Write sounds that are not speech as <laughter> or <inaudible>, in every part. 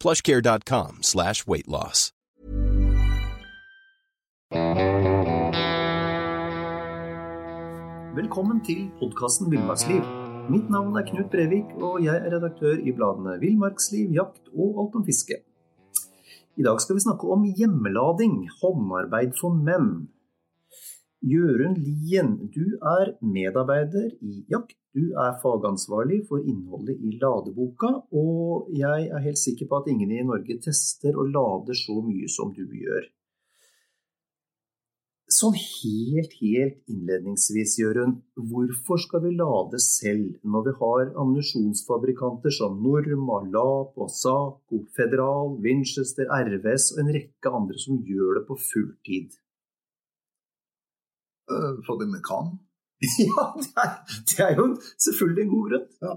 plushcare.com slash weight loss. Velkommen til podkasten Villmarksliv. Mitt navn er Knut Brevik, og jeg er redaktør i bladene Villmarksliv, Jakt og Alt om fiske. I dag skal vi snakke om hjemmelading, håndarbeid for menn. Jørund Lien, du er medarbeider i Jakt. Du er fagansvarlig for innholdet i ladeboka, og jeg er helt sikker på at ingen i Norge tester og lader så mye som du gjør. Sånn helt, helt innledningsvis, Jørund, hvorfor skal vi lade selv når vi har ammunisjonsfabrikanter som Norma, Lap, Saco, Federal, Winchester, RVS og en rekke andre som gjør det på full Eh, Fordi vi kan. <laughs> ja, det er, det er, jo selvfølgelig en god grunn. Ja.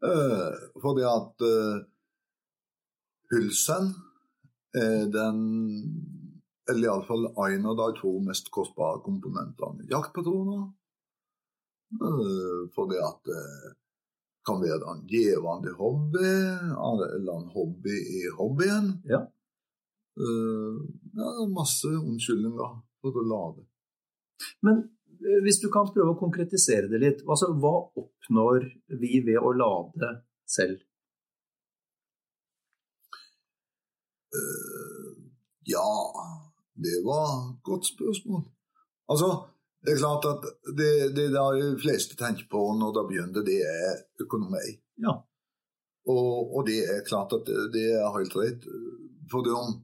Uh, fordi at uh, hylsen er den Eller iallfall en av de to mest kostbare komponentene. Jaktpatroner. Fordi at det kan være en givende hobby, eller en hobby i hobbyen. Ja. ja masse unnskyldninger for å lade. Men hvis du kan prøve å konkretisere det litt, altså hva oppnår vi ved å lade selv? Uh, ja, det var et godt spørsmål. Altså, det er klart at det, det de fleste tenker på når det begynner, det er økonomi. Ja. Og, og, det er klart at det, er helt rett. For det om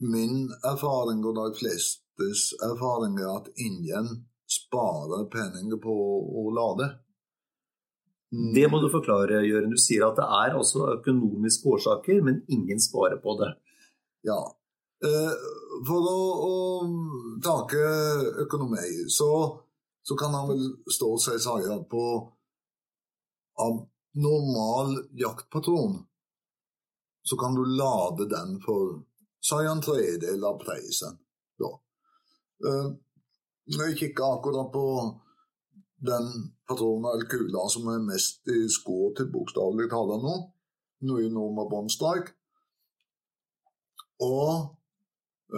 min erfaring og de flestes erfaring er at ingen sparer penger på å lade. Det må du forklare, Jørgen. Du sier at det er også økonomiske årsaker, men ingen sparer på det. Ja. For å, å take økonomi, så, så kan han vel stå seg si på av normal jaktpatron, så kan du lade den for si en tredjedel av prisen. Da. Når jeg kikker akkurat på den patronen eller kula som er mest i skå til bokstavelig talt nå, nå i Norma Bondstrike. Og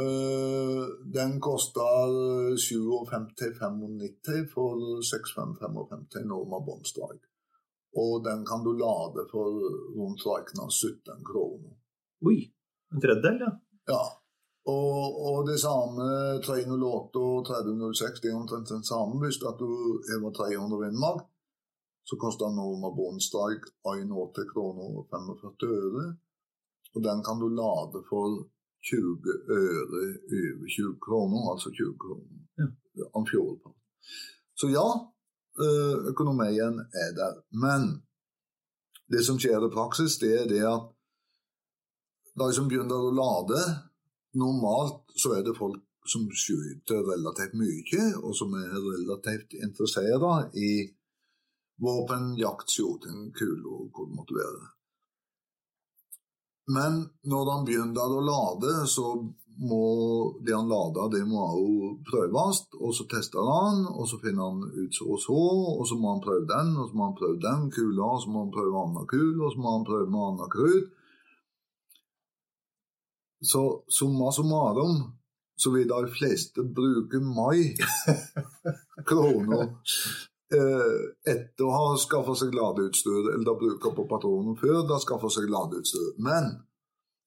øh, den koster 57,95 for 6555 Norma Bondstrike. Og den kan du lade for rundt regna 17 kroner. Oi, en tredjedel, ja. Ja. Og, og, det samme 308 og 3006 det er omtrent den samme. Hvis at du hever 300 vindmark, så koster Norma Bondstrike 81 kroner og 45 øre. Og den kan du lade for 20 øre over 20 kroner, altså 20 kroner ja. om fjorden. Så ja, økonomien er der. Men det som skjer i praksis, det er det at de som begynner å lade Normalt så er det folk som skyter relativt mye, og som er relativt interessert i våpen, jakt, shooting, kuler, hvor det måtte være. Men når han begynner å lade, så må det han lader, det må også prøves, og så tester han, og så finner han ut så og så, og så må han prøve den, og så må han prøve den kula, og så må han prøve annen kul, og så må han prøve med annet krutt. Så summa summarum så vil de fleste bruke mai <laughs> kroner eh, etter å ha skaffa seg ladeutstyr, eller de bruker på patronen før de skaffer seg ladeutstyr. Men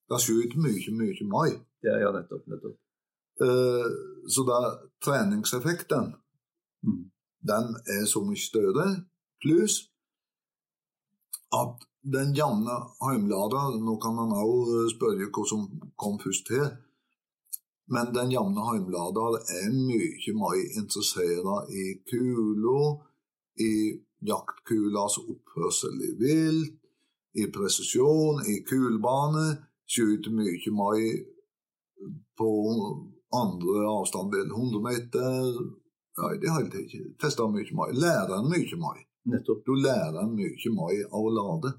Det skyter mye, mye mai. Ja, ja, nettopp. nettopp. Eh, så da treningseffekten, Mm. den er så mye større. Pluss at den jevne heimlada Nå kan man òg spørre hva som kom først her. Men den jevne heimlada er mye mer interessert i kula, i jaktkulas oppførsel i vilt, i presisjon, i kulbane. Skyter mye mer på andre avstander enn 100 meter. Ja, i det hele tatt. Tester mye mer. Lærer mye mer. Nettopp. Du lærer mye mer av å lade.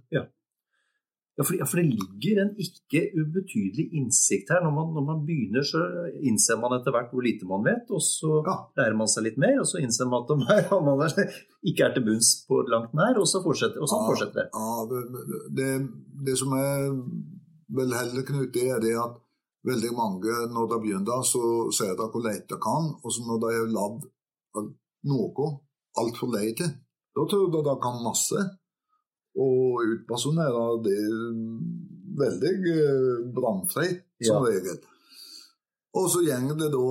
Ja, for, ja, for det ligger en ikke ubetydelig innsikt her. Når man, når man begynner, så innser man etter hvert hvor lite man vet, og så Ja. lærer man seg litt mer, og så innser man at man, man er, ikke er til bunns på langt nær, og så fortsetter, og så Ja, fortsetter. Ja, det, det, som er vel heller, knyttet til, er det at veldig mange, når de begynner, så ser de hvor leit de kan, og så når de har lagd noe altfor lite, da tror jeg det kan masse. Og utpersonerer det veldig brannfritt, som Ja. regel. Og så går det da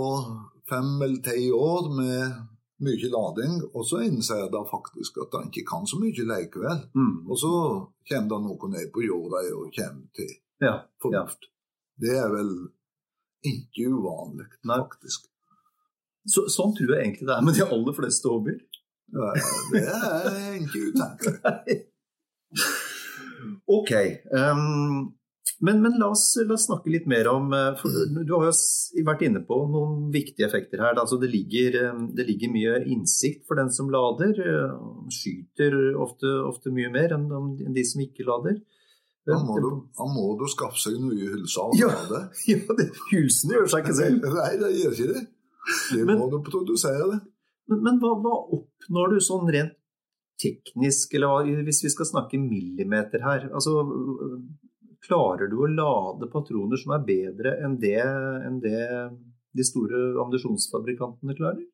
fem eller ti år med mye lading, og så innser de faktisk at de ikke kan så mye likevel. Mm. Og så kommer det noe ned på jorda og kommer til Ja, ja. Det er vel ikke uvanlig, faktisk. Så, sånn tror jeg egentlig det er med de aller fleste hobbyer. Det er ikke utenkelig. Ok. Um, men, men la, oss, la oss snakke litt mer om eh, Du har jo vært inne på noen viktige effekter her. Altså det, ligger, eh, det ligger mye innsikt for den som lader. eh, Skyter ofte, ofte mye mer enn de, som ikke lader. Da må, du, da må du skaffe seg nye hylser Ja. <laughs> Ja, det, Hylsene gjør seg ikke selv. Nei, det gjør ikke det. Det Men- må du produsere. Men, men hva, hva oppnår du sånn rent teknisk, eller hvis vi skal snakke millimeter her? Altså, klarer du å lade patroner som er bedre enn det, enn det de store ammunisjonsfabrikantene klarer?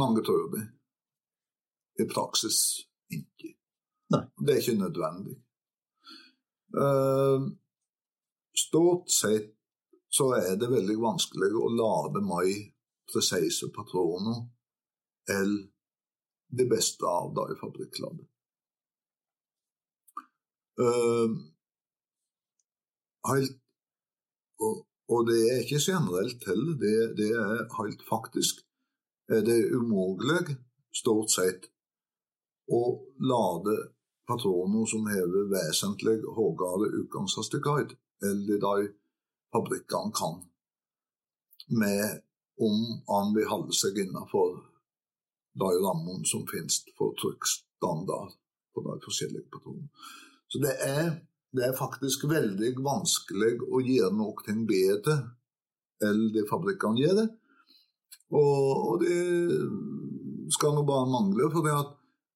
Mange tror det. I praksis ikke. Nei. Det er ikke nødvendig. Uh, Stort sett så er det veldig vanskelig å lade mer presise patroner eller det beste av de fabrikklandet. Uh, helt, og, og det er ikke generelt heller, det, det er helt faktisk Det er umulig, stort sett, å lade patroner som hever vesentlig høyere utgangshastighet enn de fabrikkene kan, med om han vil holde seg innenfor de rammene som finnes for trykkstandard på de forskjellige patronene. Så det er, det er faktisk veldig vanskelig å gjøre noe bedre enn det fabrikkene gjør det. Og, og det skal nå bare mangle, for det at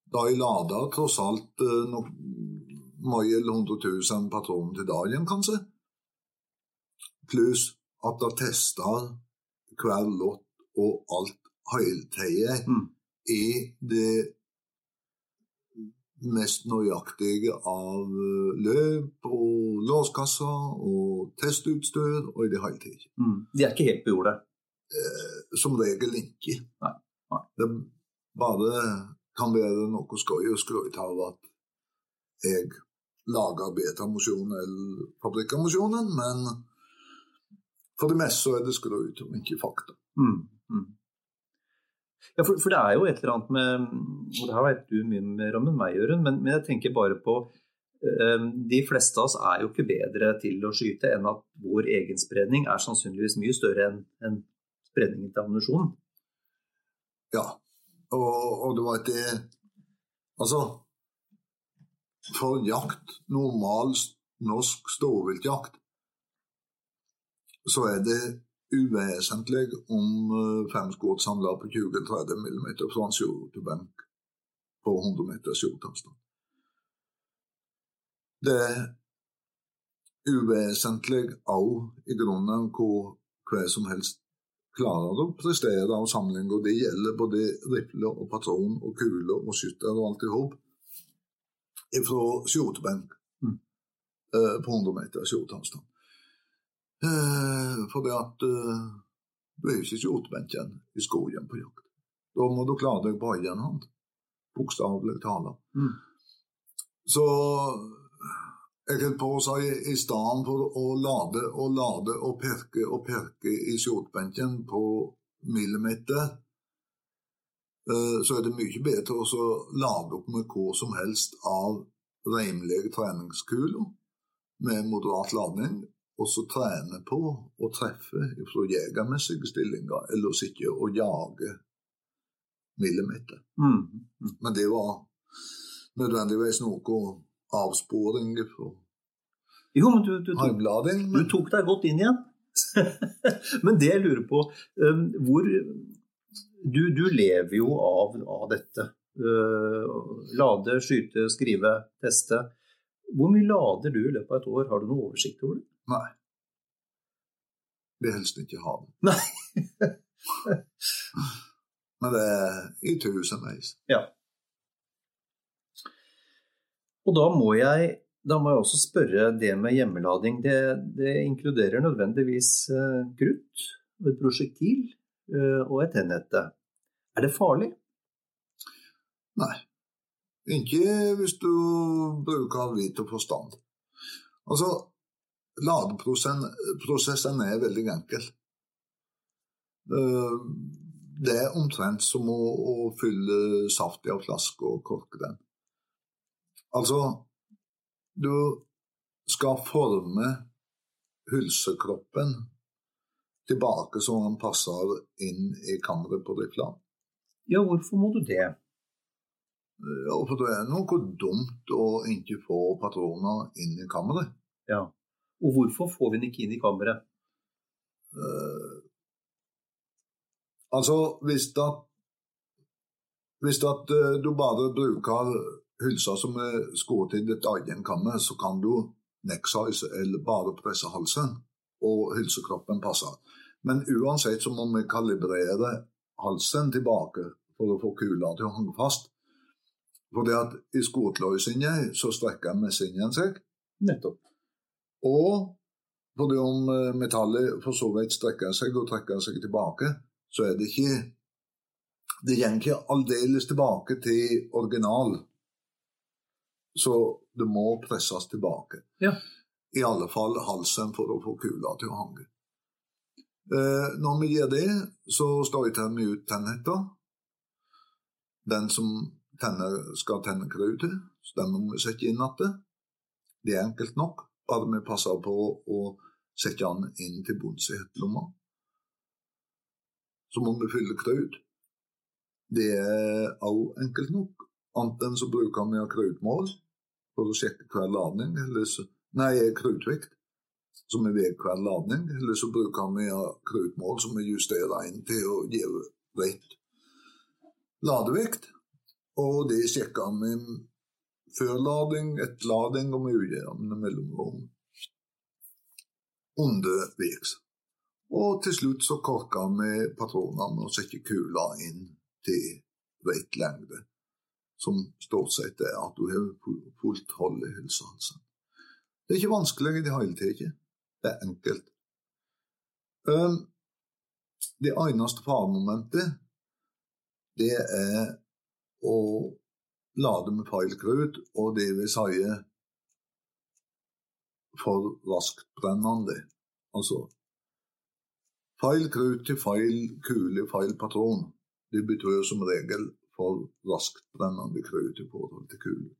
de lader tross alt nok mange eller hundre tusen patroner til dagen, kanskje. Pluss at de tester hver lott og alt tida Mm. i det mest nøyaktige av eh, løp og låskasser og testutstyr og i det hele tatt. Mm. De er ikke helt på jordet. Som regel ikke. Nei, nei. Det bare kan være noe skøy og skryte av at jeg lager betamosjon mosjon enn fabrikkamosjonen, men for det meste så er det skryt og ikke fakta. Mm. Mm. Ja, for, for det er jo et eller annet med og Det her vet du mye mer om enn meg, Jørund, men, men jeg tenker bare på eh, De fleste av oss er jo ikke bedre til å skyte enn at vår egen spredning er sannsynligvis mye større enn en spredningen til ammunisjonen. Ja, og, og det var det Altså, for jakt, normal norsk storviltjakt, så er det uvesentlig om eh, fem skudd samla på 20-30 mm fra en skjortebenk på 100 meters skjorteavstand. Det er uvesentlig òg i grunnen hvor hver som helst klarer å prestere av samling, og det gjelder både rifle og patron og kule og skytter og alt i hop, fra skjortebenk. Mm. eh, på 100 meters hjorteavstand. Eh, det at eh, du er jo ikke hjortebenken i skogen på jakt. Da må du klare deg på egen hånd, bokstavelig talt. Mm. Så jeg holdt på å si i stedet for å lade og lade og perke og perke i skjortbenken på millimeter, eh, så er det mye bedre å lade opp med hva som helst av rimelige treningskuler med moderat ladning, og så trene på å treffe fra jegermessige stillinger, eller å sitte og jage millimeter. Mm. Mm. Men det var nødvendigvis noe avsporing fra Jo, men du, du, tok, du tok deg godt inn igjen. <laughs> men det jeg lurer på um, Hvor du, du lever jo av, av dette. Uh, lade, skyte, skrive, teste. Hvor mye lader du i løpet av et år? Har du noe oversikt over det? Nei. Vil helst ikke ha det. Nei. <laughs> Men det er i tusenvis. Ja. Og da må jeg, da må jeg også spørre det med hjemmelading. Det, det inkluderer nødvendigvis eh, krutt, et prosjektil eh, og et tennhette. Er det farlig? Nei. Ikke hvis du bruker vit og forstand. Altså, ladeprosessen er veldig enkel. Eh, Det er omtrent som å, å fylle saft i en flaske og korke den. Altså, du skal forme hylsekroppen tilbake så den passer inn i kammeret på rifla. Ja, hvorfor må du det? Ja, for det er noe dumt å ikke få patroner inn i kammeret. Ja. Og hvorfor får vi den ikke inn i kammeret? Uh, altså, hvis da hvis at eh, du bare bruker hylsa som er skåret i ditt egen kammer, så kan du necksize eller bare presse halsen, og hylsekroppen passer. Men uansett så må vi kalibrere halsen tilbake for å få kula til å henge fast. Fordi at i skotløysinga så strekker messingen seg, Nettopp. Og fordi om eh, metallet for så vidt strekker seg og trekker seg tilbake, så er det ikke Det går ikke aldeles tilbake til original. Så det må presses tilbake. Ja. I alle fall halsen for å få kula til å hange. Eh, når vi gjør det, så støyter vi ut tennhetta. Den som tenner, skal tenne krutet, så den må vi sette inn igjen. Det er enkelt nok, bare vi passa på å sette den inn til bunns i hettelomma. Så må vi fylle krut. Det er òg enkelt nok. Enten så bruker vi krutmål for å sjekke hver ladning, så, nei, krutvekt, som er ved hver ladning, eller så bruker vi krutmål som vi justerer inn til å gi rett ladevekt. Og det sjekker vi før etterlading og med ujevne mellomrom underveis. Og til slutt så korka vi patronene og satte kula inn til rett lengde, som stort sett er at du har fullt hold i hylsehalsen. Det er ikke vanskelig i det hele tatt. Det er enkelt. Um, det eneste faremomentet, det er å lade med feil krut, og det vil si for raskt brennende. Altså feil krut til feil kule, feil patron. Det betyr som regel for raskt brennende krut i forhold til kule.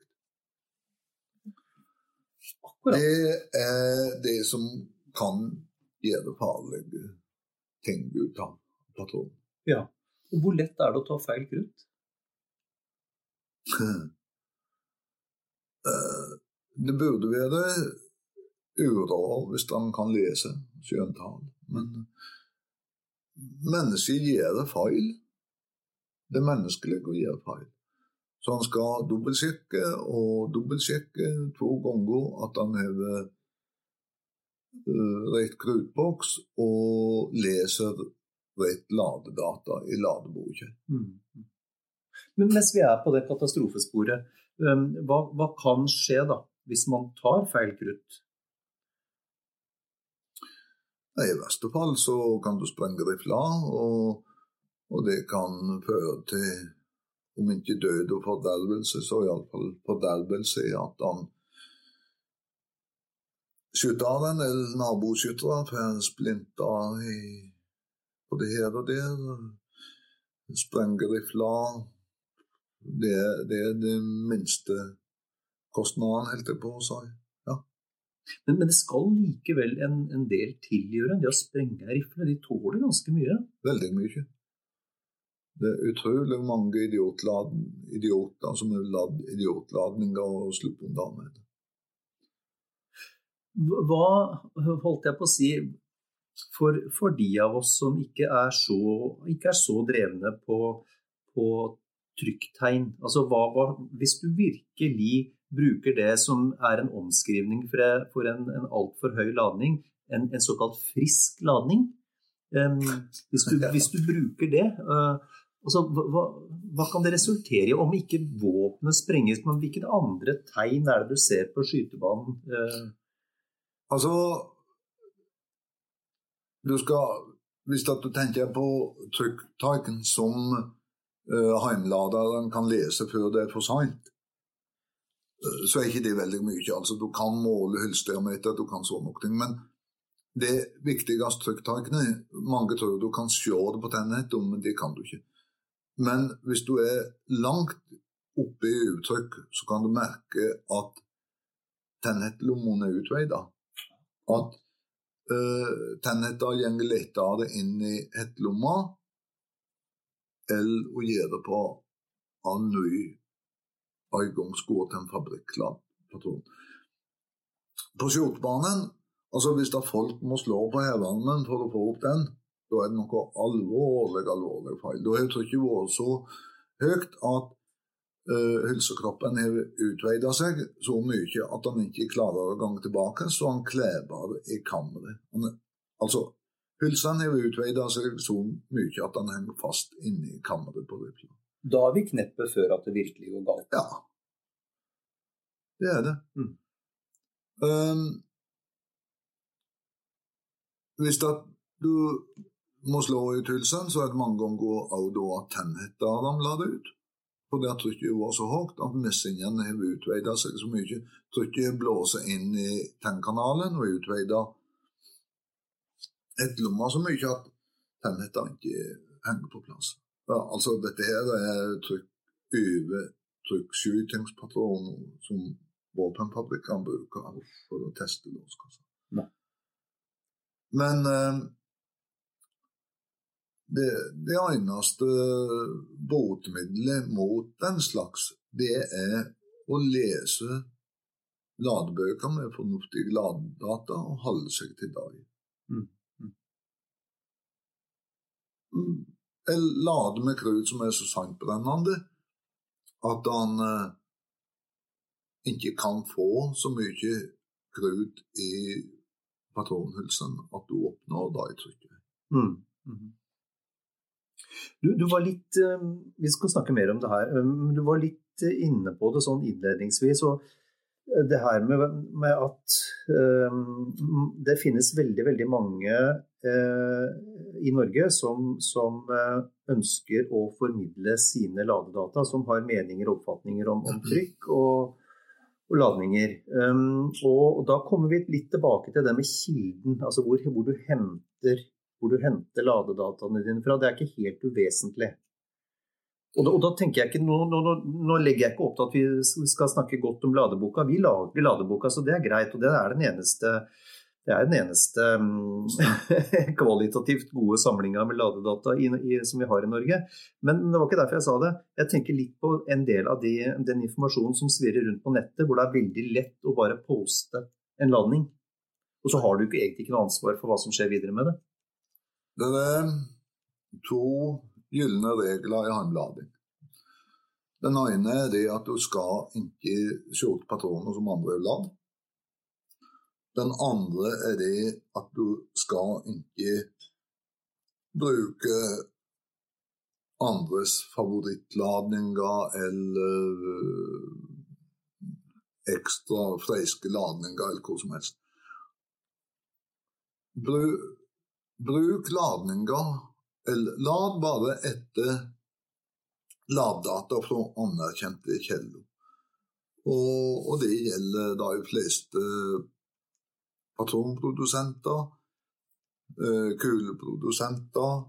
Det er det som kan gjøre farlige ting ut av patronen. Ja. Og hvor lett er det å ta feil krutt? <laughs> Eh, Det burde være uråd hvis han kan lese skjøntall, men mennesker gjør feil. Det er menneskelig å gjøre feil. Så han skal dobbeltsjekke og dobbeltsjekke to ganger at han har eh, rett krutboks og leser rett ladedata i ladeboka. Men mens vi er på det katastrofesporet, um, hva, hva kan skje da hvis man tar feil krutt? I verste fall så kan du sprenge rifla, og, og det kan føre til, om ikke død og fordervelse, så iallfall fordervelse i at han skytteren eller naboskyttere får splinter i både her og der. Sprengerifler. Det, det er det minste kostnaden, holdt jeg på å si. Men, men, det skal likevel en, en del tilgjøre. Det å sprenge ei de tåler ganske mye. Veldig mye. Det er utrolig mange idioter som har ladd idiotladninger og sluppet unna med det. Hva holdt jeg på å si for, for de av oss som ikke er så, ikke er så drevne på, på trykktegn? Altså, hva, hva, hvis du virkelig bruker det som er en omskrivning for, for en, en altfor høy ladning, en, en, såkalt frisk ladning. Um, hvis, du, hvis, du, bruker det, uh, altså, hva, hva, kan det resultere i om ikke våpenet sprenges? Men hvilke andre tegn er det du ser på skytebanen? Uh? Altså du skal, Hvis du tenker på trykktaken som heimladeren kan lese før det er for seint, så er ikke det veldig mye. Altså, du kan måle hylstermeter, du kan sånne ting. Men det viktigste trykktakene Mange tror du kan se det på tennhettet, men det kan du ikke. Men hvis du er langt oppe i uttrykk, så kan du merke at tennhettelommene er utveida. At uh, tennhetta går lettere inn i hettelomma eller å gjøre på en gang skulle til en fabrikklad. På skjortebanen, altså hvis da folk må slå på hevearmen for å få opp den, da er det noe alvorlig, alvorlig feil. Da har trykket vært så høyt at uh, hylsekroppen har utvidet seg så mye at han ikke klarer å gange tilbake, så han kleber i kammeret. Altså, hylsen har utvidet seg så mye at han henger fast inni kammeret på rifla. Da er vi kneppet før at det virkelig går galt. Ja. Det er det. Mm. Um, hvis du må slå ut hylsen, så er det mange ganger også da at tennhetta ramler ut. Fordi at trykket var så høyt at messingen har utveida seg så mye. Trykket blåser inn i tennkanalen og utvider et lomma så mye at tennhetta ikke henger på plass. Ja, altså dette her er trykk over trykkskytingspatroner som våpenfabrikkene bruker for å teste låskasser. Men eh, det, det, eneste botemiddelet mot den slags, det er å lese ladebøker med fornuftige ladedata og holde seg til dem. Mm. Mm. mm lade med krut som er så sangbrennende at han eh, ikke kan få så mye krut i patronhylsen at du oppnår i trykket. Mm. Mm. Du, du, var litt eh, Vi skal snakke mer om det her. men Du var litt eh, inne på det sånn innledningsvis. og det her med, med at um, det finnes veldig, veldig mange uh, i Norge som, som uh, ønsker å formidle sine ladedata, som har meninger og oppfatninger om, om trykk og, og ladninger. Um, og, og, da kommer vi litt tilbake til det med kilden, altså hvor, hvor, du, henter, hvor du henter ladedataene dine fra. Det er ikke helt uvesentlig. Og da, og da, tenker jeg ikke, nå, nå, nå, legger jeg ikke opp til at vi skal snakke godt om ladeboka. Vi lager ladeboka, så det er greit. Og det er den eneste, er den eneste um, <laughs> kvalitativt gode samlinga med ladedata i, i, som vi har i Norge. Men det var ikke derfor jeg sa det. Jeg tenker litt på en del av de, den informasjonen som svirrer rundt på nettet, hvor det er veldig lett å bare poste en ladning. Og så har du ikke egentlig ikke noe ansvar for hva som skjer videre med det. Det er to gylne regler i håndlading. Den ene er det at du skal ikke skjorte patroner som andre har ladd. Den andre er det at du skal ikke bruke andres favorittladninger eller ekstra friske ladninger eller hva som helst. Bruk, bruk ladninger Lad bare etter laddata fra anerkjente kilder. Og, og, det gjelder da de fleste patronprodusenter, eh, kuleprodusenter,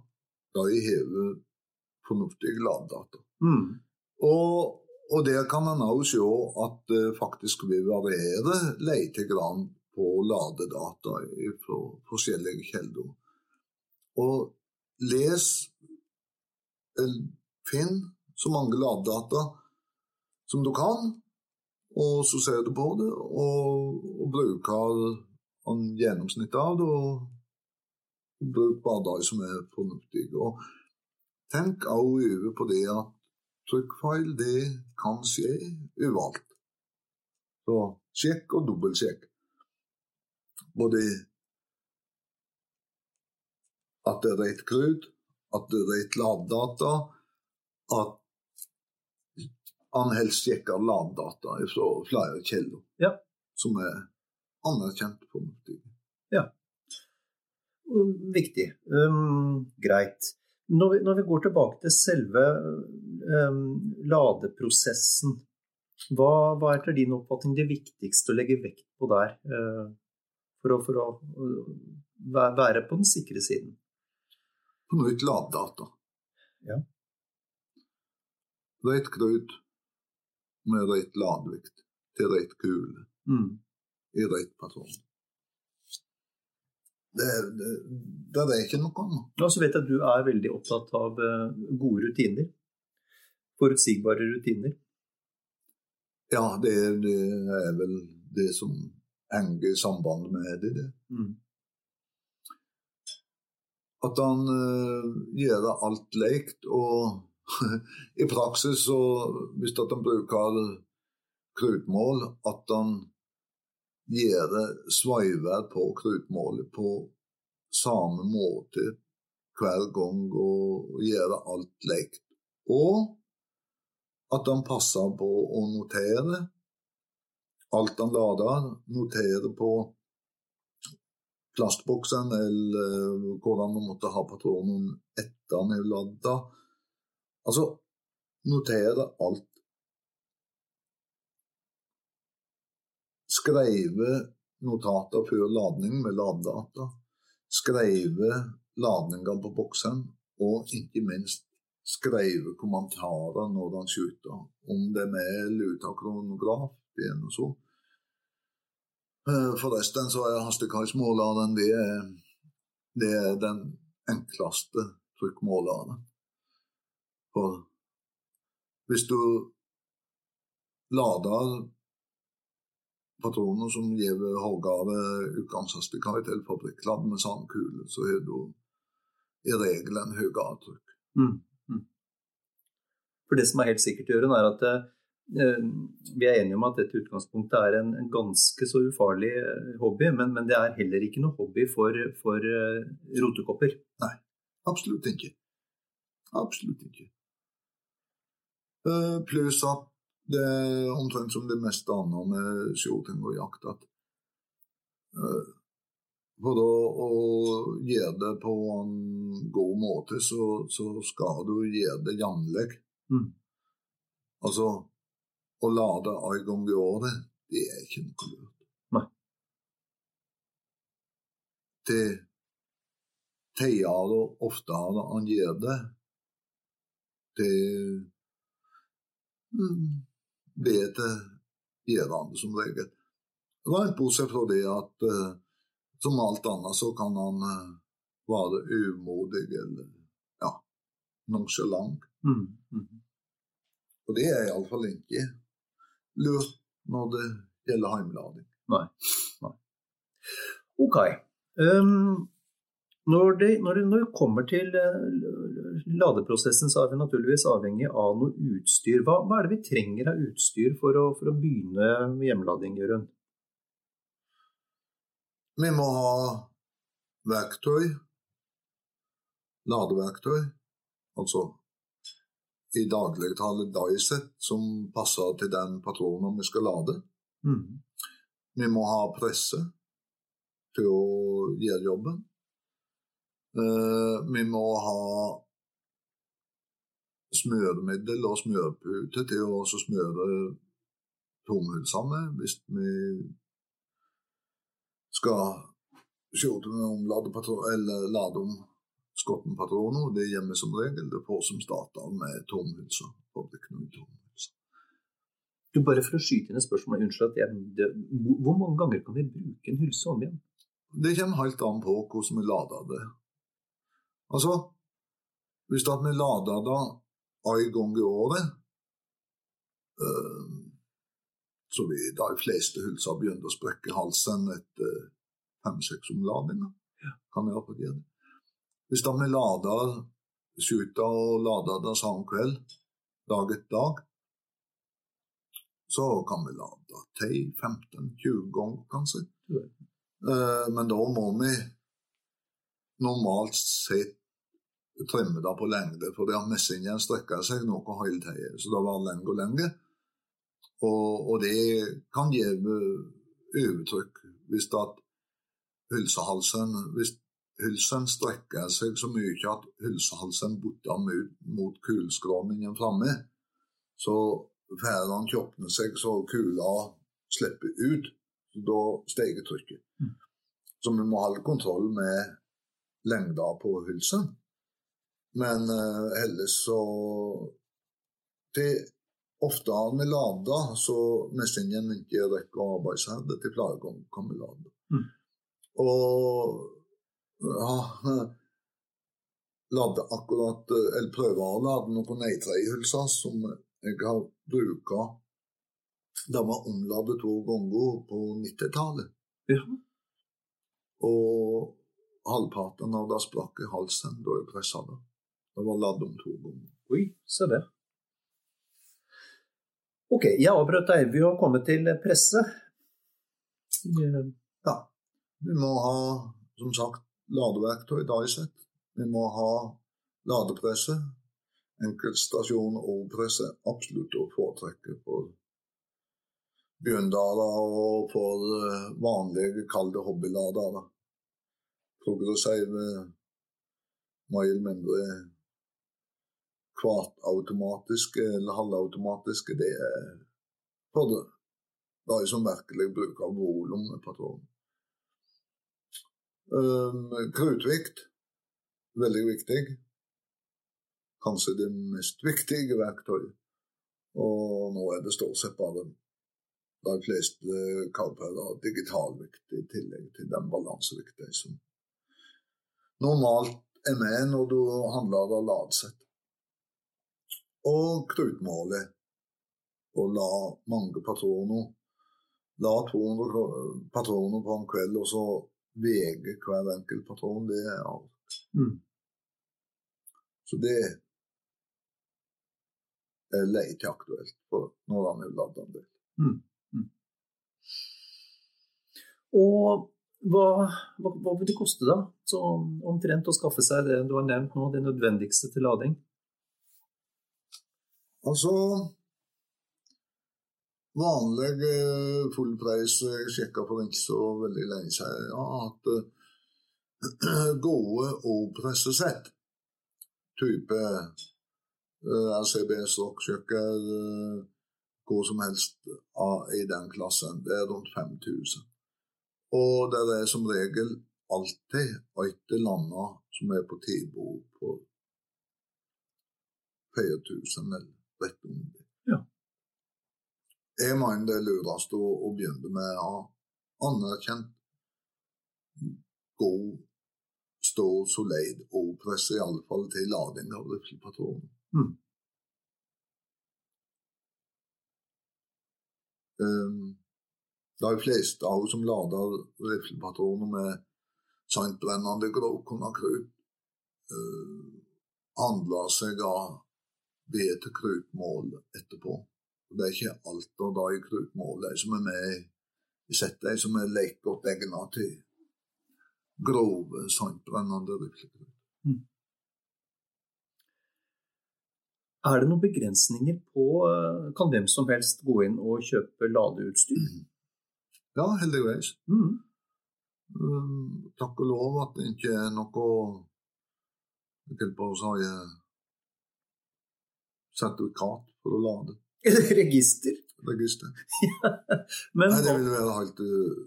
da de hever fornuftige laddata. Mm. Og, og der kan en òg se at det faktisk vil variere lite grann på ladedata fra forskjellige kilder. Og les, eller finn så mange ladedata som du kan, og så ser du på det og, og bruker en gjennomsnitt av det. og Bruk de som er fornuftige. Og tenk også over på det at trykkfeil det kan skje uvalgt. Så sjekk og dobbeltsjekk. Både at det er rett krut, at det er rett laddata, at han helst sjekker laddata fra flere kilder ja. som er anerkjent fornuftige. Ja. Viktig. Um, greit. Når vi, når vi, går tilbake til selve um, ladeprosessen, hva, hva, er etter din oppfatning det viktigste å legge vekt på der? Uh, for, å, for å uh, være på den sikre siden? På nytt ladedata. Ja. Rett krut med rett ladevekt til rett kule mm. i rett person. Det, det, det, er ikke noe annet. Ja, så vet jeg at du er veldig opptatt av uh, gode rutiner. Forutsigbare rutiner. Ja, det, det, er vel det som henger i samband med det. det. Mm. At han uh, gjør alt lekt, og <laughs> i praksis så hvis at han bruker krutmål, at han gjør sveiver på krutmålet på samme måte hver gang og, gjør alt lekt. Og at han passer på å notere alt han lader. Notere på plastboksen eller hvordan man måtte ha patronen etter han er lada. Altså notere alt Skrive notater før ladning med ladedata, Skrive ladninger på boksen, og ikke minst skrive kommentarer når han skyter, om det er med eller uten kronograf. Det er noe så. Eh, forresten så er hastighetsmåleren det, det er den enkleste trykkmåleren. For hvis du lader patroner som gir høyere utgangshastighet eller fabrikkladd med samme kule, så har du i regel en høyere trykk. Mm. Mm. For det som er helt sikkert, Jørund, er at eh, vi er enige om at dette utgangspunktet er en, en ganske så ufarlig eh, hobby, men, men, det er heller ikke noe hobby for, for uh, rotekopper. Nei, absolutt ikke. Absolutt ikke. Uh, pluss at det er omtrent som det meste annet med shooting og jakt. at uh, For å, å, gjøre det på en god måte, så, så skal du gjøre det jevnlig. Mm. Altså, å lade en gang i året, det er ikke noe lurt. Nei. Til teier og oftere han gjør det, det vet gjør som regel. Rent bortsett fra det at uh, som alt annet så kan han uh, være umodig eller ja, nonsjalant. Mm, mm. Og det er iallfall ikke lurt når det gjelder heimlading. Nei. Nei. Ok. Um, når det, når, det, når det, kommer til uh, ladeprosessen, så er vi naturligvis avhengig av noe utstyr. Hva, hva er det vi trenger av utstyr for å, for å begynne hjemlading, Jørund? Vi må ha verktøy, ladeverktøy, altså i dagligtale dieset som passer til den patronen vi skal lade. Mm. Vi må ha presse til å gjøre jobben. Uh, vi må ha smøremiddel og smørpute til å smøre tomhulsene hvis vi skal skjorte med om lade, patron, eller lade om skottenpatroner. Det er vi som regel. Det får som starter med tomhulser. Du, bare for å skyte inn et spørsmål, unnskyld at jeg, Hvor mange ganger kan vi bruke en hylse om igjen? Det kommer helt an på hvordan vi lader det. Altså, hvis at vi lader det en gang i året, øh, så vil de fleste hylser begynne å sprekke halsen etter fem-seks omladinger. Kan jeg gjøre det. Hvis vi lader, skyter og lader det samme kveld, dag etter dag, så kan vi lade til 15-20 ganger, kanskje. Eh, men da må vi normalt sett trimme det på lengde, for det har messingen strekker seg noe hele tida. Så det var lenge og lenge. Og, og det kan gi overtrykk hvis at hylsehalsen Hvis hylsen strekker seg så mye at hylsehalsen butter mot, kuleskråningen framme, så får han kjøpne seg så kula slipper ut. Så da stiger trykket. Mm. Så vi må ha kontroll med lengda på hylsen. Men uh, ellers så det, Ofte har vi lada, så mestingen ikke rekker å arbeide seg. Dette flere ganger kan vi lade. Mm. Og ja, lade akkurat, eller prøve å lade noen neitreihylser som jeg har bruka Det var omladet to ganger på 90-tallet. Ja. Og halvparten av det sprakk i halsen da jeg pressa det. Det var ladd om to ganger. Oi, se det. Ok, jeg avbrøt deg. Vi har kommet til presse. Ja. Vi må ha, som sagt, ladeverktøy, Dysett. Vi må ha ladepresse. Enkeltstasjon og presse absolutt å foretrekke for bjørndaler og for vanlige kalde hobbyladere. Progressive, mer eller mindre kvartautomatiske eller halvautomatiske, det er for det. De som virkelig bruker volum på patronen. Krutvikt, veldig viktig. Kanskje det mest viktige verktøyet. Og nå er det stort sett bare de fleste kalper digitalvikt i tillegg til den balansevikten som normalt er med når du handler av ladsett. Og krutmålet. Og la mange patroner La 200 patroner på en kveld, og så vege hver enkelt patron. Det er alt. Mm. Så det er leit aktuelt for når han er ladd en del. Mm. Mm. Og hva, hva, hva, vil det koste, da? Så omtrent å skaffe seg det du har nevnt nå, det nødvendigste til lading? Altså Vanlig full price-sjekka for ikke så veldig lenge siden, ja, at uh, <clears throat> gode O-pressesett, type RCB stokkkjøkken, uh, hvor som helst i den klassen, det er rundt 5000. Og det er som regel alltid et lander som er på tilbud på 4000 eller rett under. Jeg mener det er lurest å, å begynne med å anerkjenne god, stå solid og presse i alle fall til lading av riflepatronen. Mm. Um, de fleste av oss som lader riflepatroner med seintbrennende krutt, uh, handler seg av det til krutmål etterpå. Og Det er ikke alt av de krutmålene som er med i settet, som er lekt godt egnet til grove, sandbrennende riflekrut. Mm. Er det noen begrensninger på Kan hvem som helst gå inn og kjøpe ladeutstyr? Ja, heldigvis. Mm. Um, takk og lov at det ikke er noe Jeg holdt på å si sertifikat for å lade. Eller register. Register. <laughs> Men Nei, det ville være helt uh,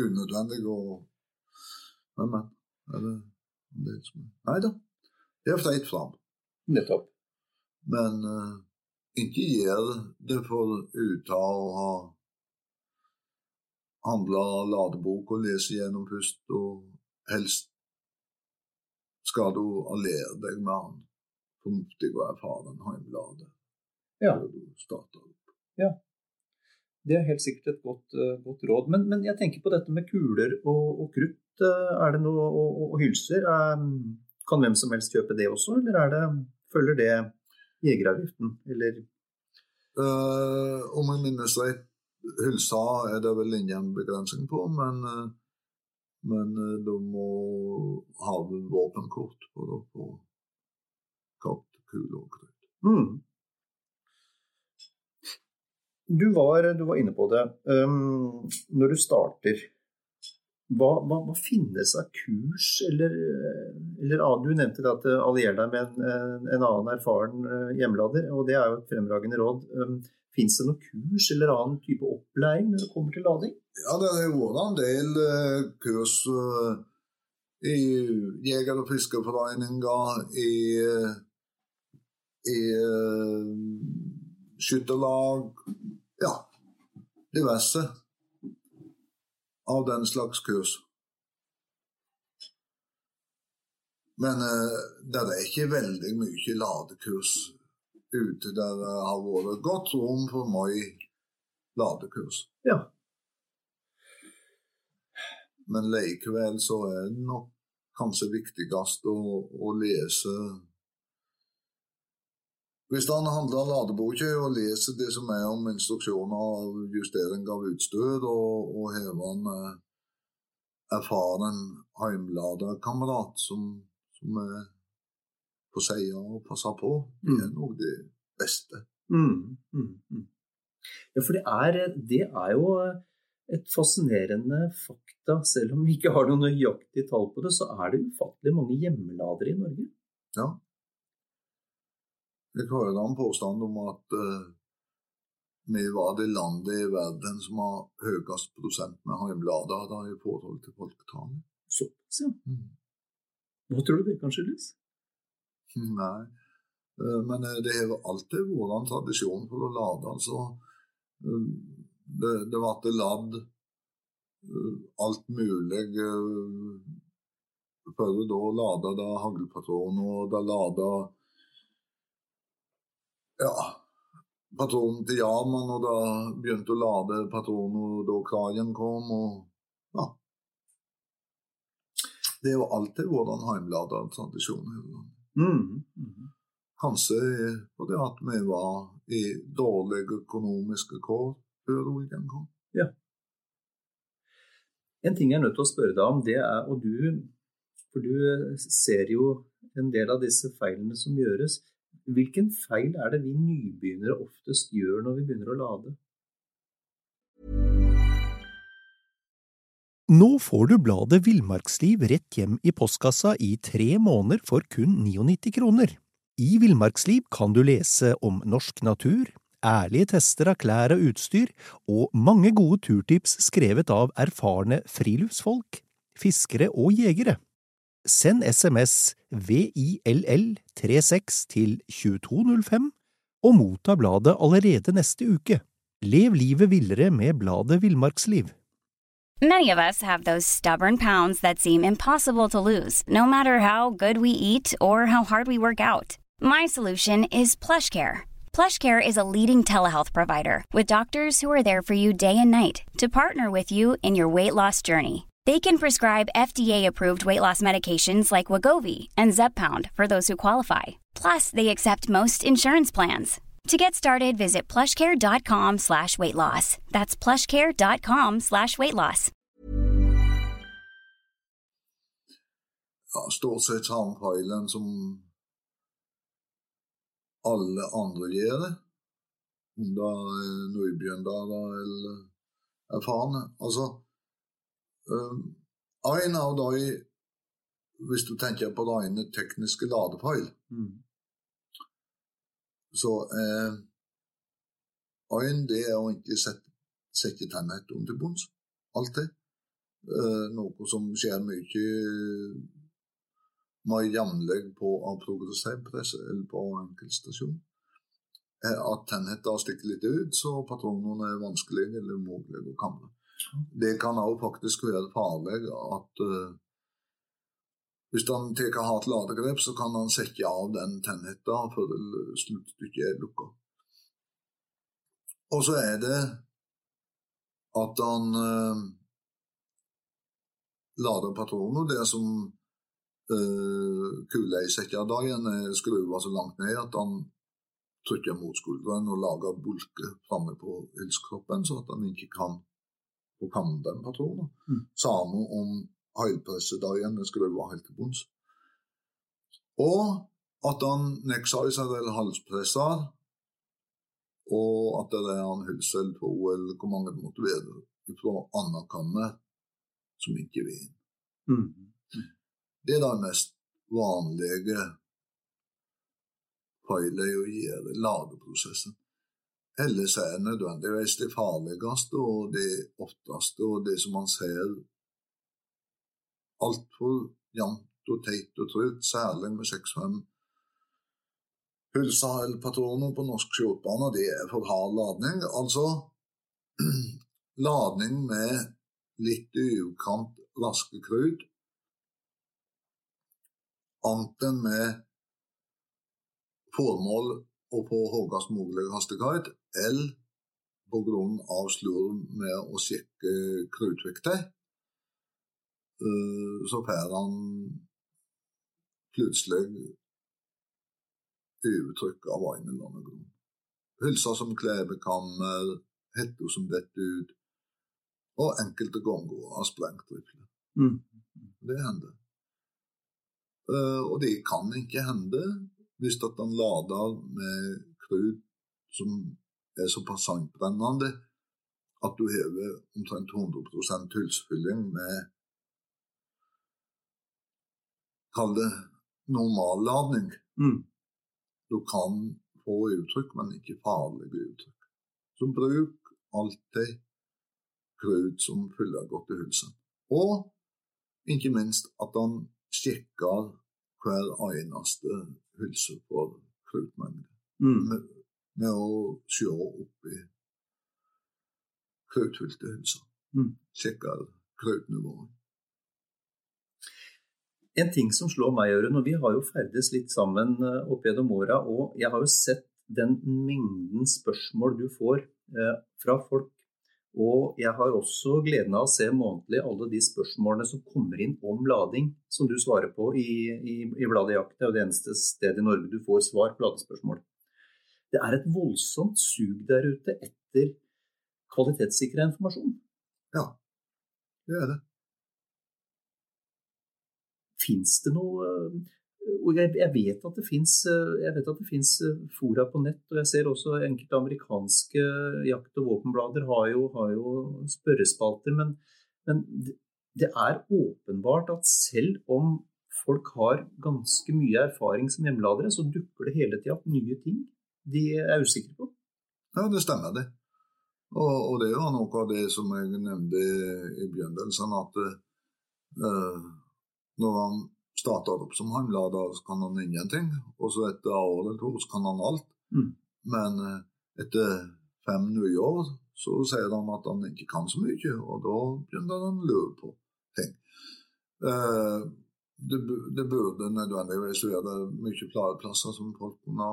unødvendig å Men, men. Er det, det som Nei da. Det er fritt fram. nettopp. Men uh, ikke gjør det for ut av å ha handla ladebok og lese gjennom først, og helst skal du alliere deg med han fornuftig og erfaren heimlader Ja. opp. Det er helt sikkert et godt, eh, godt råd. Men, men jeg tenker på dette med kuler og, og krutt. eh, Er det noe og, og, hylser? Eh, Kan hvem som helst kjøpe det også, eller er det, følger det jegeravgiften? Eller Uh, om jeg minnes rett, hylsa er det vel ingen begrensning på, men, men du må ha våpenkort for å få kalt kule og krutt. mm. Du, var, du var inne på det. Um, når du starter, hva, hva, hva finnes av kurs, eller, eller Du nevnte at allier deg med en, en annen erfaren hjemlader, og det er jo et fremragende råd. Um, Fins det noe kurs eller annen type opplæring når det kommer til lading? Ja, det har vært en del eh, kurs eh, i Jeger- og fiskerforeninga, i, eh, i eh, skytterlag Ja, diverse av den slags kurs. Men eh, det er ikke veldig mye ladekurs ute der det har vært godt rom for meg ladekurs. Ja. Men likevel så er det nok kanskje viktigst å, å lese Hvis han handler ladeboka og leser det som er om instruksjoner av justering av utstyr, og, og hever en eh, erfaren heimladerkamerat som, som er på sida og passer på, det er nok det beste. Mm, mm, mm. Ja, for det er, det er jo et fascinerende fakta. Selv om vi ikke har noen nøyaktige tall på det, så er det ufattelig mange hjemmeladere i Norge. Ja. Jeg hører en påstand om at uh, vi var det landet i verden som har høyest prosent med heimladere i forhold til folketallet. Såpass, ja. Mm. Hva tror du det kan skyldes? Nei, uh, men eh, det har alltid vært en tradisjon for å lade. altså. uh, Det, det ble ladd alt mulig før da lada da haglpatroner, og da lada ja, patronen til Jaman, og da begynte å lade patronen da Kragen kom, og ja. Det er jo alltid hvordan heimlada tradisjon. i Irland. Mm, mm. Kanskje fordi at vi var i dårlige økonomiske kår før oljen kom. Ja. En ting jeg er nødt til å spørre deg om, det er Og du, for du ser jo en del av disse feilene som gjøres. Hvilken feil er det vi nybegynnere oftest gjør når vi begynner å lade? Nå får du bladet Villmarksliv rett hjem i postkassa i tre måneder for kun 99 kroner. I Villmarksliv kan du lese om norsk natur, ærlige tester av klær og utstyr, og mange gode turtips skrevet av erfarne friluftsfolk, fiskere og jegere. Send SMS VILL36 til 2205 og motta bladet allerede neste uke. Lev livet villere med bladet Villmarksliv. Many of us have those stubborn pounds that seem impossible to lose, no matter how good we eat or how hard we work out. My solution is PlushCare. PlushCare is a leading telehealth provider with doctors who are there for you day and night to partner with you in your weight loss journey. They can prescribe FDA-approved weight loss medications like Wagovi and Zepbound for those who qualify. Plus, they accept most insurance plans. To get started, visit plushcare.com slash weight loss. That's plushcare.com slash weight loss. Ja, stort som alle andre gjør. Om det er eller erfarne. Altså En av de, hvis du tenker på rene tekniske ladepeil, Mm. så er en det er å ikke sette, sette tennene til bunns. Alltid. Eh, noe som skjer mye mer jevnlig på progressivpress eller på enkeltstasjon. Er at tennene stikker litt ut, så patronene er vanskelige eller umulige å kamre. Det kan også faktisk være farlig at uh, hvis han tar hardt ladegrep, så kan han sette av den tennhetta før sluttstykket er lukka. Og så er det at han uh, lader patroner. Det som uh, igjen er skruva så langt ned at han trykker mot skulderen og lager bulker framme på hilskroppen, så at han ikke kan få kan den patronen. Mm. noe om høypressedeigen er være helt til bunns. Og at han neksizer eller halspresser, og at det er hylse eller to, eller hvor mange det måtte være, fra anna som ikke vil inn. Mm. Det er det mest vanlige feilet å gjøre ladeprosessen. Ellers er nødvendigvis det farligste og det ofteste, og det som man ser altfor jevnt og teit og trutt, særlig med 6-5 pulser på norsk skjortbane, det er for hard ladning. Altså <clears throat> ladning med litt i overkant raske annet enn med formål å få høyest mulig hastighet, eller av slurv med å sjekke krutvekter, eh, så får han plutselig overtrykk av en eller annen grunn. Hylser som klebekammer, hetta som detter ut, og enkelte ganger har sprengt rifle. Mm. Det hender. Eh, og det kan ikke hende hvis at han lader med krut som er såpass sandbrennende at du hever omtrent 100 tilspilling med Kall det normalladning. Mm. Du kan få uttrykk, men ikke farlige uttrykk. Så bruk alltid krut som fyller godt i hulsen. Og ikke minst at han sjekker hver eneste hylse for krutmengde. Mm. Med, å se oppi krutfylte hønser. Mm. Sjekker krutnivået. En ting som slår meg, Jørund, og vi har jo ferdes litt sammen eh, opp gjennom åra, og jeg har jo sett den mengden spørsmål du får eh, fra folk. Og jeg har også gleden av å se månedlig alle de spørsmålene som kommer inn om lading, som du svarer på i, i, i bladet Jakt. Det er jo det eneste stedet i Norge du får svar på ladespørsmål. Det er et voldsomt sug der ute etter kvalitetssikra informasjon. Ja, det er det. Fins det noe og jeg, vet at det fins fora på nett, og jeg ser også enkelte amerikanske jakt- og våpenblader har jo, har jo spørrespalter. Men, men, det er åpenbart at selv om folk har ganske mye erfaring som hjemmeladere, så dukker det hele tida opp nye ting de er usikre på. Ja, det stemmer det. Og, og det jo noe av det som jeg nevnte i begynnelsen, at uh, når han starter opp som handler, så kan han ingenting. Og så etter år eller to så kan han alt. Mm. Men uh, etter fem nye år så sier han at han ikke kan så mye, og da begynner han å lure på ting. Uh, det, det, burde nødvendigvis være mye flere plasser som folk kunne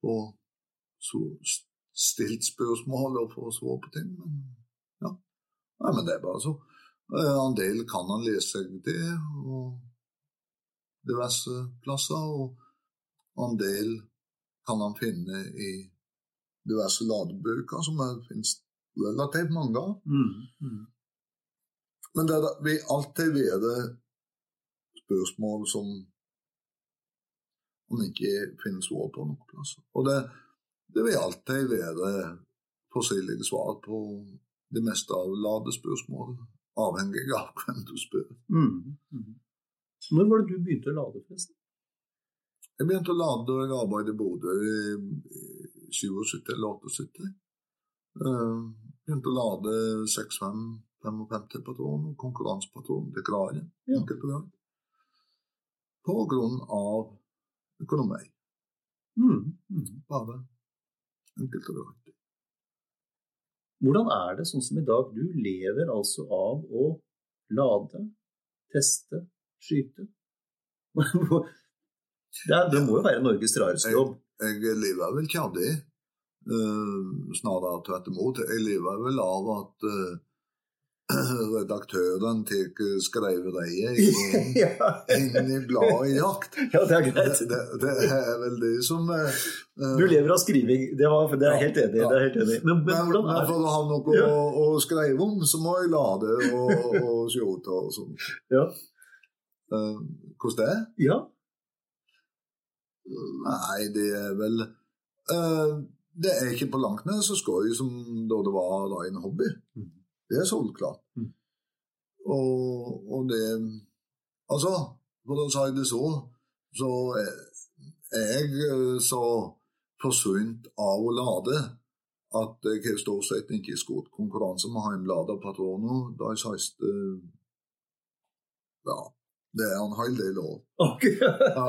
få stilt spørsmål og få svar på ting. Men ja, Nei, men det er bare så. En del kan han lese seg til, og diverse plasser, og en del kan han finne i diverse ladebøker, som det finnes relativt mange av. Mm, mm. Men det vil alltid være spørsmål som om det ikke finnes råd på noen plasser. Og det, det vil alltid være forskjellige svar på det meste av ladespørsmål, avhengig av <laughs> hvem du spør. Mm. Mm. Når var det du begynte å lade, forresten? Jeg begynte å lade da jeg arbeidet i Bodø i 77 eller 78. Uh, begynte å lade 6-5-55 patroner, konkurransepatroner til Kragen, Ja. og. På grunn av økonomi. Mm. Mm. Bare enkelt og greit. Hvordan er det sånn som i dag? Du lever altså av å lade, teste, skyte. <laughs> Det, det må jo være Norges rareste jobb. Jeg lever vel ikke av det. Uh, snarere tvert imot. Jeg lever vel av at uh, redaktøren til skriveriet inn, <laughs> ja. inn i bladet jakt. <laughs> ja, det er greit. det, det er vel det som uh, Du lever av skriving. Det, var, det er jeg helt enig i. Det jeg. Men, men men, men for å ha noe Ja. å, å skrive om, så må jeg lade og, og skjorte og sånn. Ja. Uh, hvordan det er? Ja. Nei, det er vel uh, Det er ikke på langt nær så skøy som da det var en hobby. Mhm. Det er soleklart. Mm. Og, og det Altså, for å si det så, så er jeg eh, så forsynt av å lade at jeg har stort sett ikke skutt konkurranse med hjemmelada patroner de siste Ja, det er en hel del år. Okay. Ja.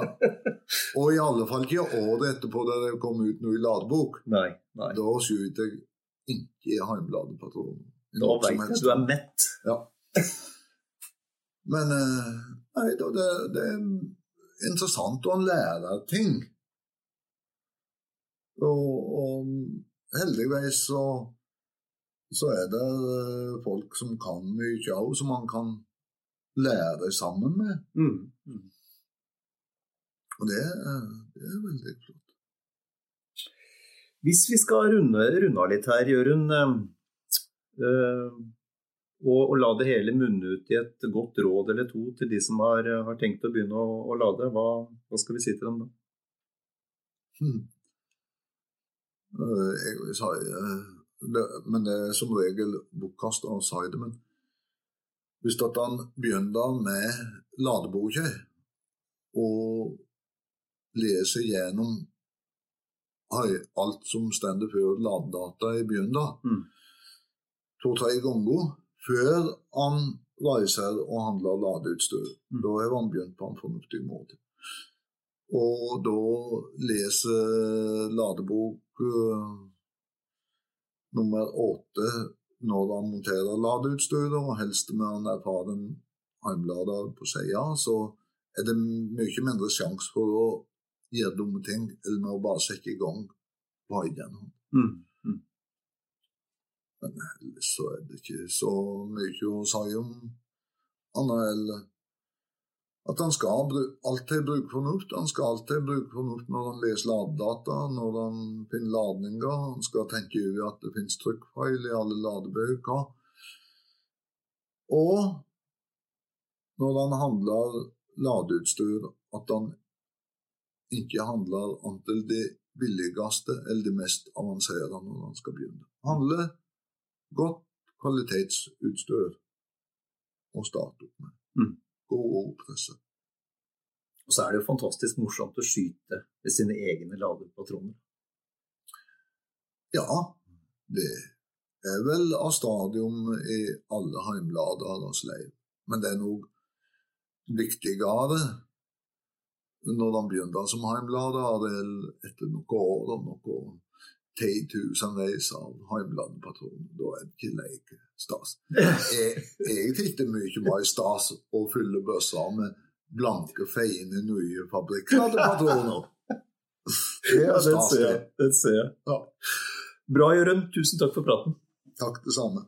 Og i alle fall ikke året etterpå da det kom ut noe i ladebok. Nei. nei. Da skjøt jeg ikke hjemmeladepatroner. i Da vet veit jeg at du er mett. Ja. Men eh, nei, det, det er interessant å lære ting. Og, og heldigvis så, så er det eh, folk som kan mye òg, som man kan lære sammen med. Mm. Og det, det er veldig flott. Hvis vi skal runde, runde av litt her, Jørund, eh, og, og la det hele munne ut i et godt råd eller to til de som har, har tenkt å begynne å, å lade, hva, hva skal vi si til dem da? Hmm. Eh, Jeg eh, det, Men det er som regel bortkast å si det. Men hvis at han begynner med ladeboka og leser gjennom alt som står før ladedata i begynnelsen, Mm. To-tre ganger før han reiser og handler ladeutstyr. Mm. Da har han begynt på en fornuftig måte. Og da leser ladebok uh, nummer åtte når han monterer ladeutstyret, og helst med han erfaren armlader på sida, så er det mye mindre sjanse for å gjøre dumme ting eller med å bare sette i gang på egen hånd. Mm. Men ellers så er det ikke så mye å si om annet enn at han skal alltid bruke fornuft. Han skal alltid bruke fornuft når han leser ladedata, når han finner ladninger. Han skal tenke over at det finnes trykkfeil i alle ladebøker. Og når han handler ladeutstyr, at han ikke handler antall det billigste eller det mest avanserte når han skal begynne. Handle godt kvalitetsutstyr å starte opp med. Mm. God ordpresse. Og så er det jo fantastisk morsomt å skyte med sine egne ladepatroner. Ja, det er vel av stadium i alle heimlader hans liv. Men det er nok viktigere når de begynner som heimlader, eller etter noen år og noen titusenvis av Heimland-patronen. Da er det ikke like stas. <laughs> Jeg, jeg fikk det mye mer stas å fylle bøssa med blanke, feiende nye fabrikkpatroner. Ja, den ser det. Den ser jeg. Ja. Bra, Jørund. Tusen takk for praten. Takk, det samme.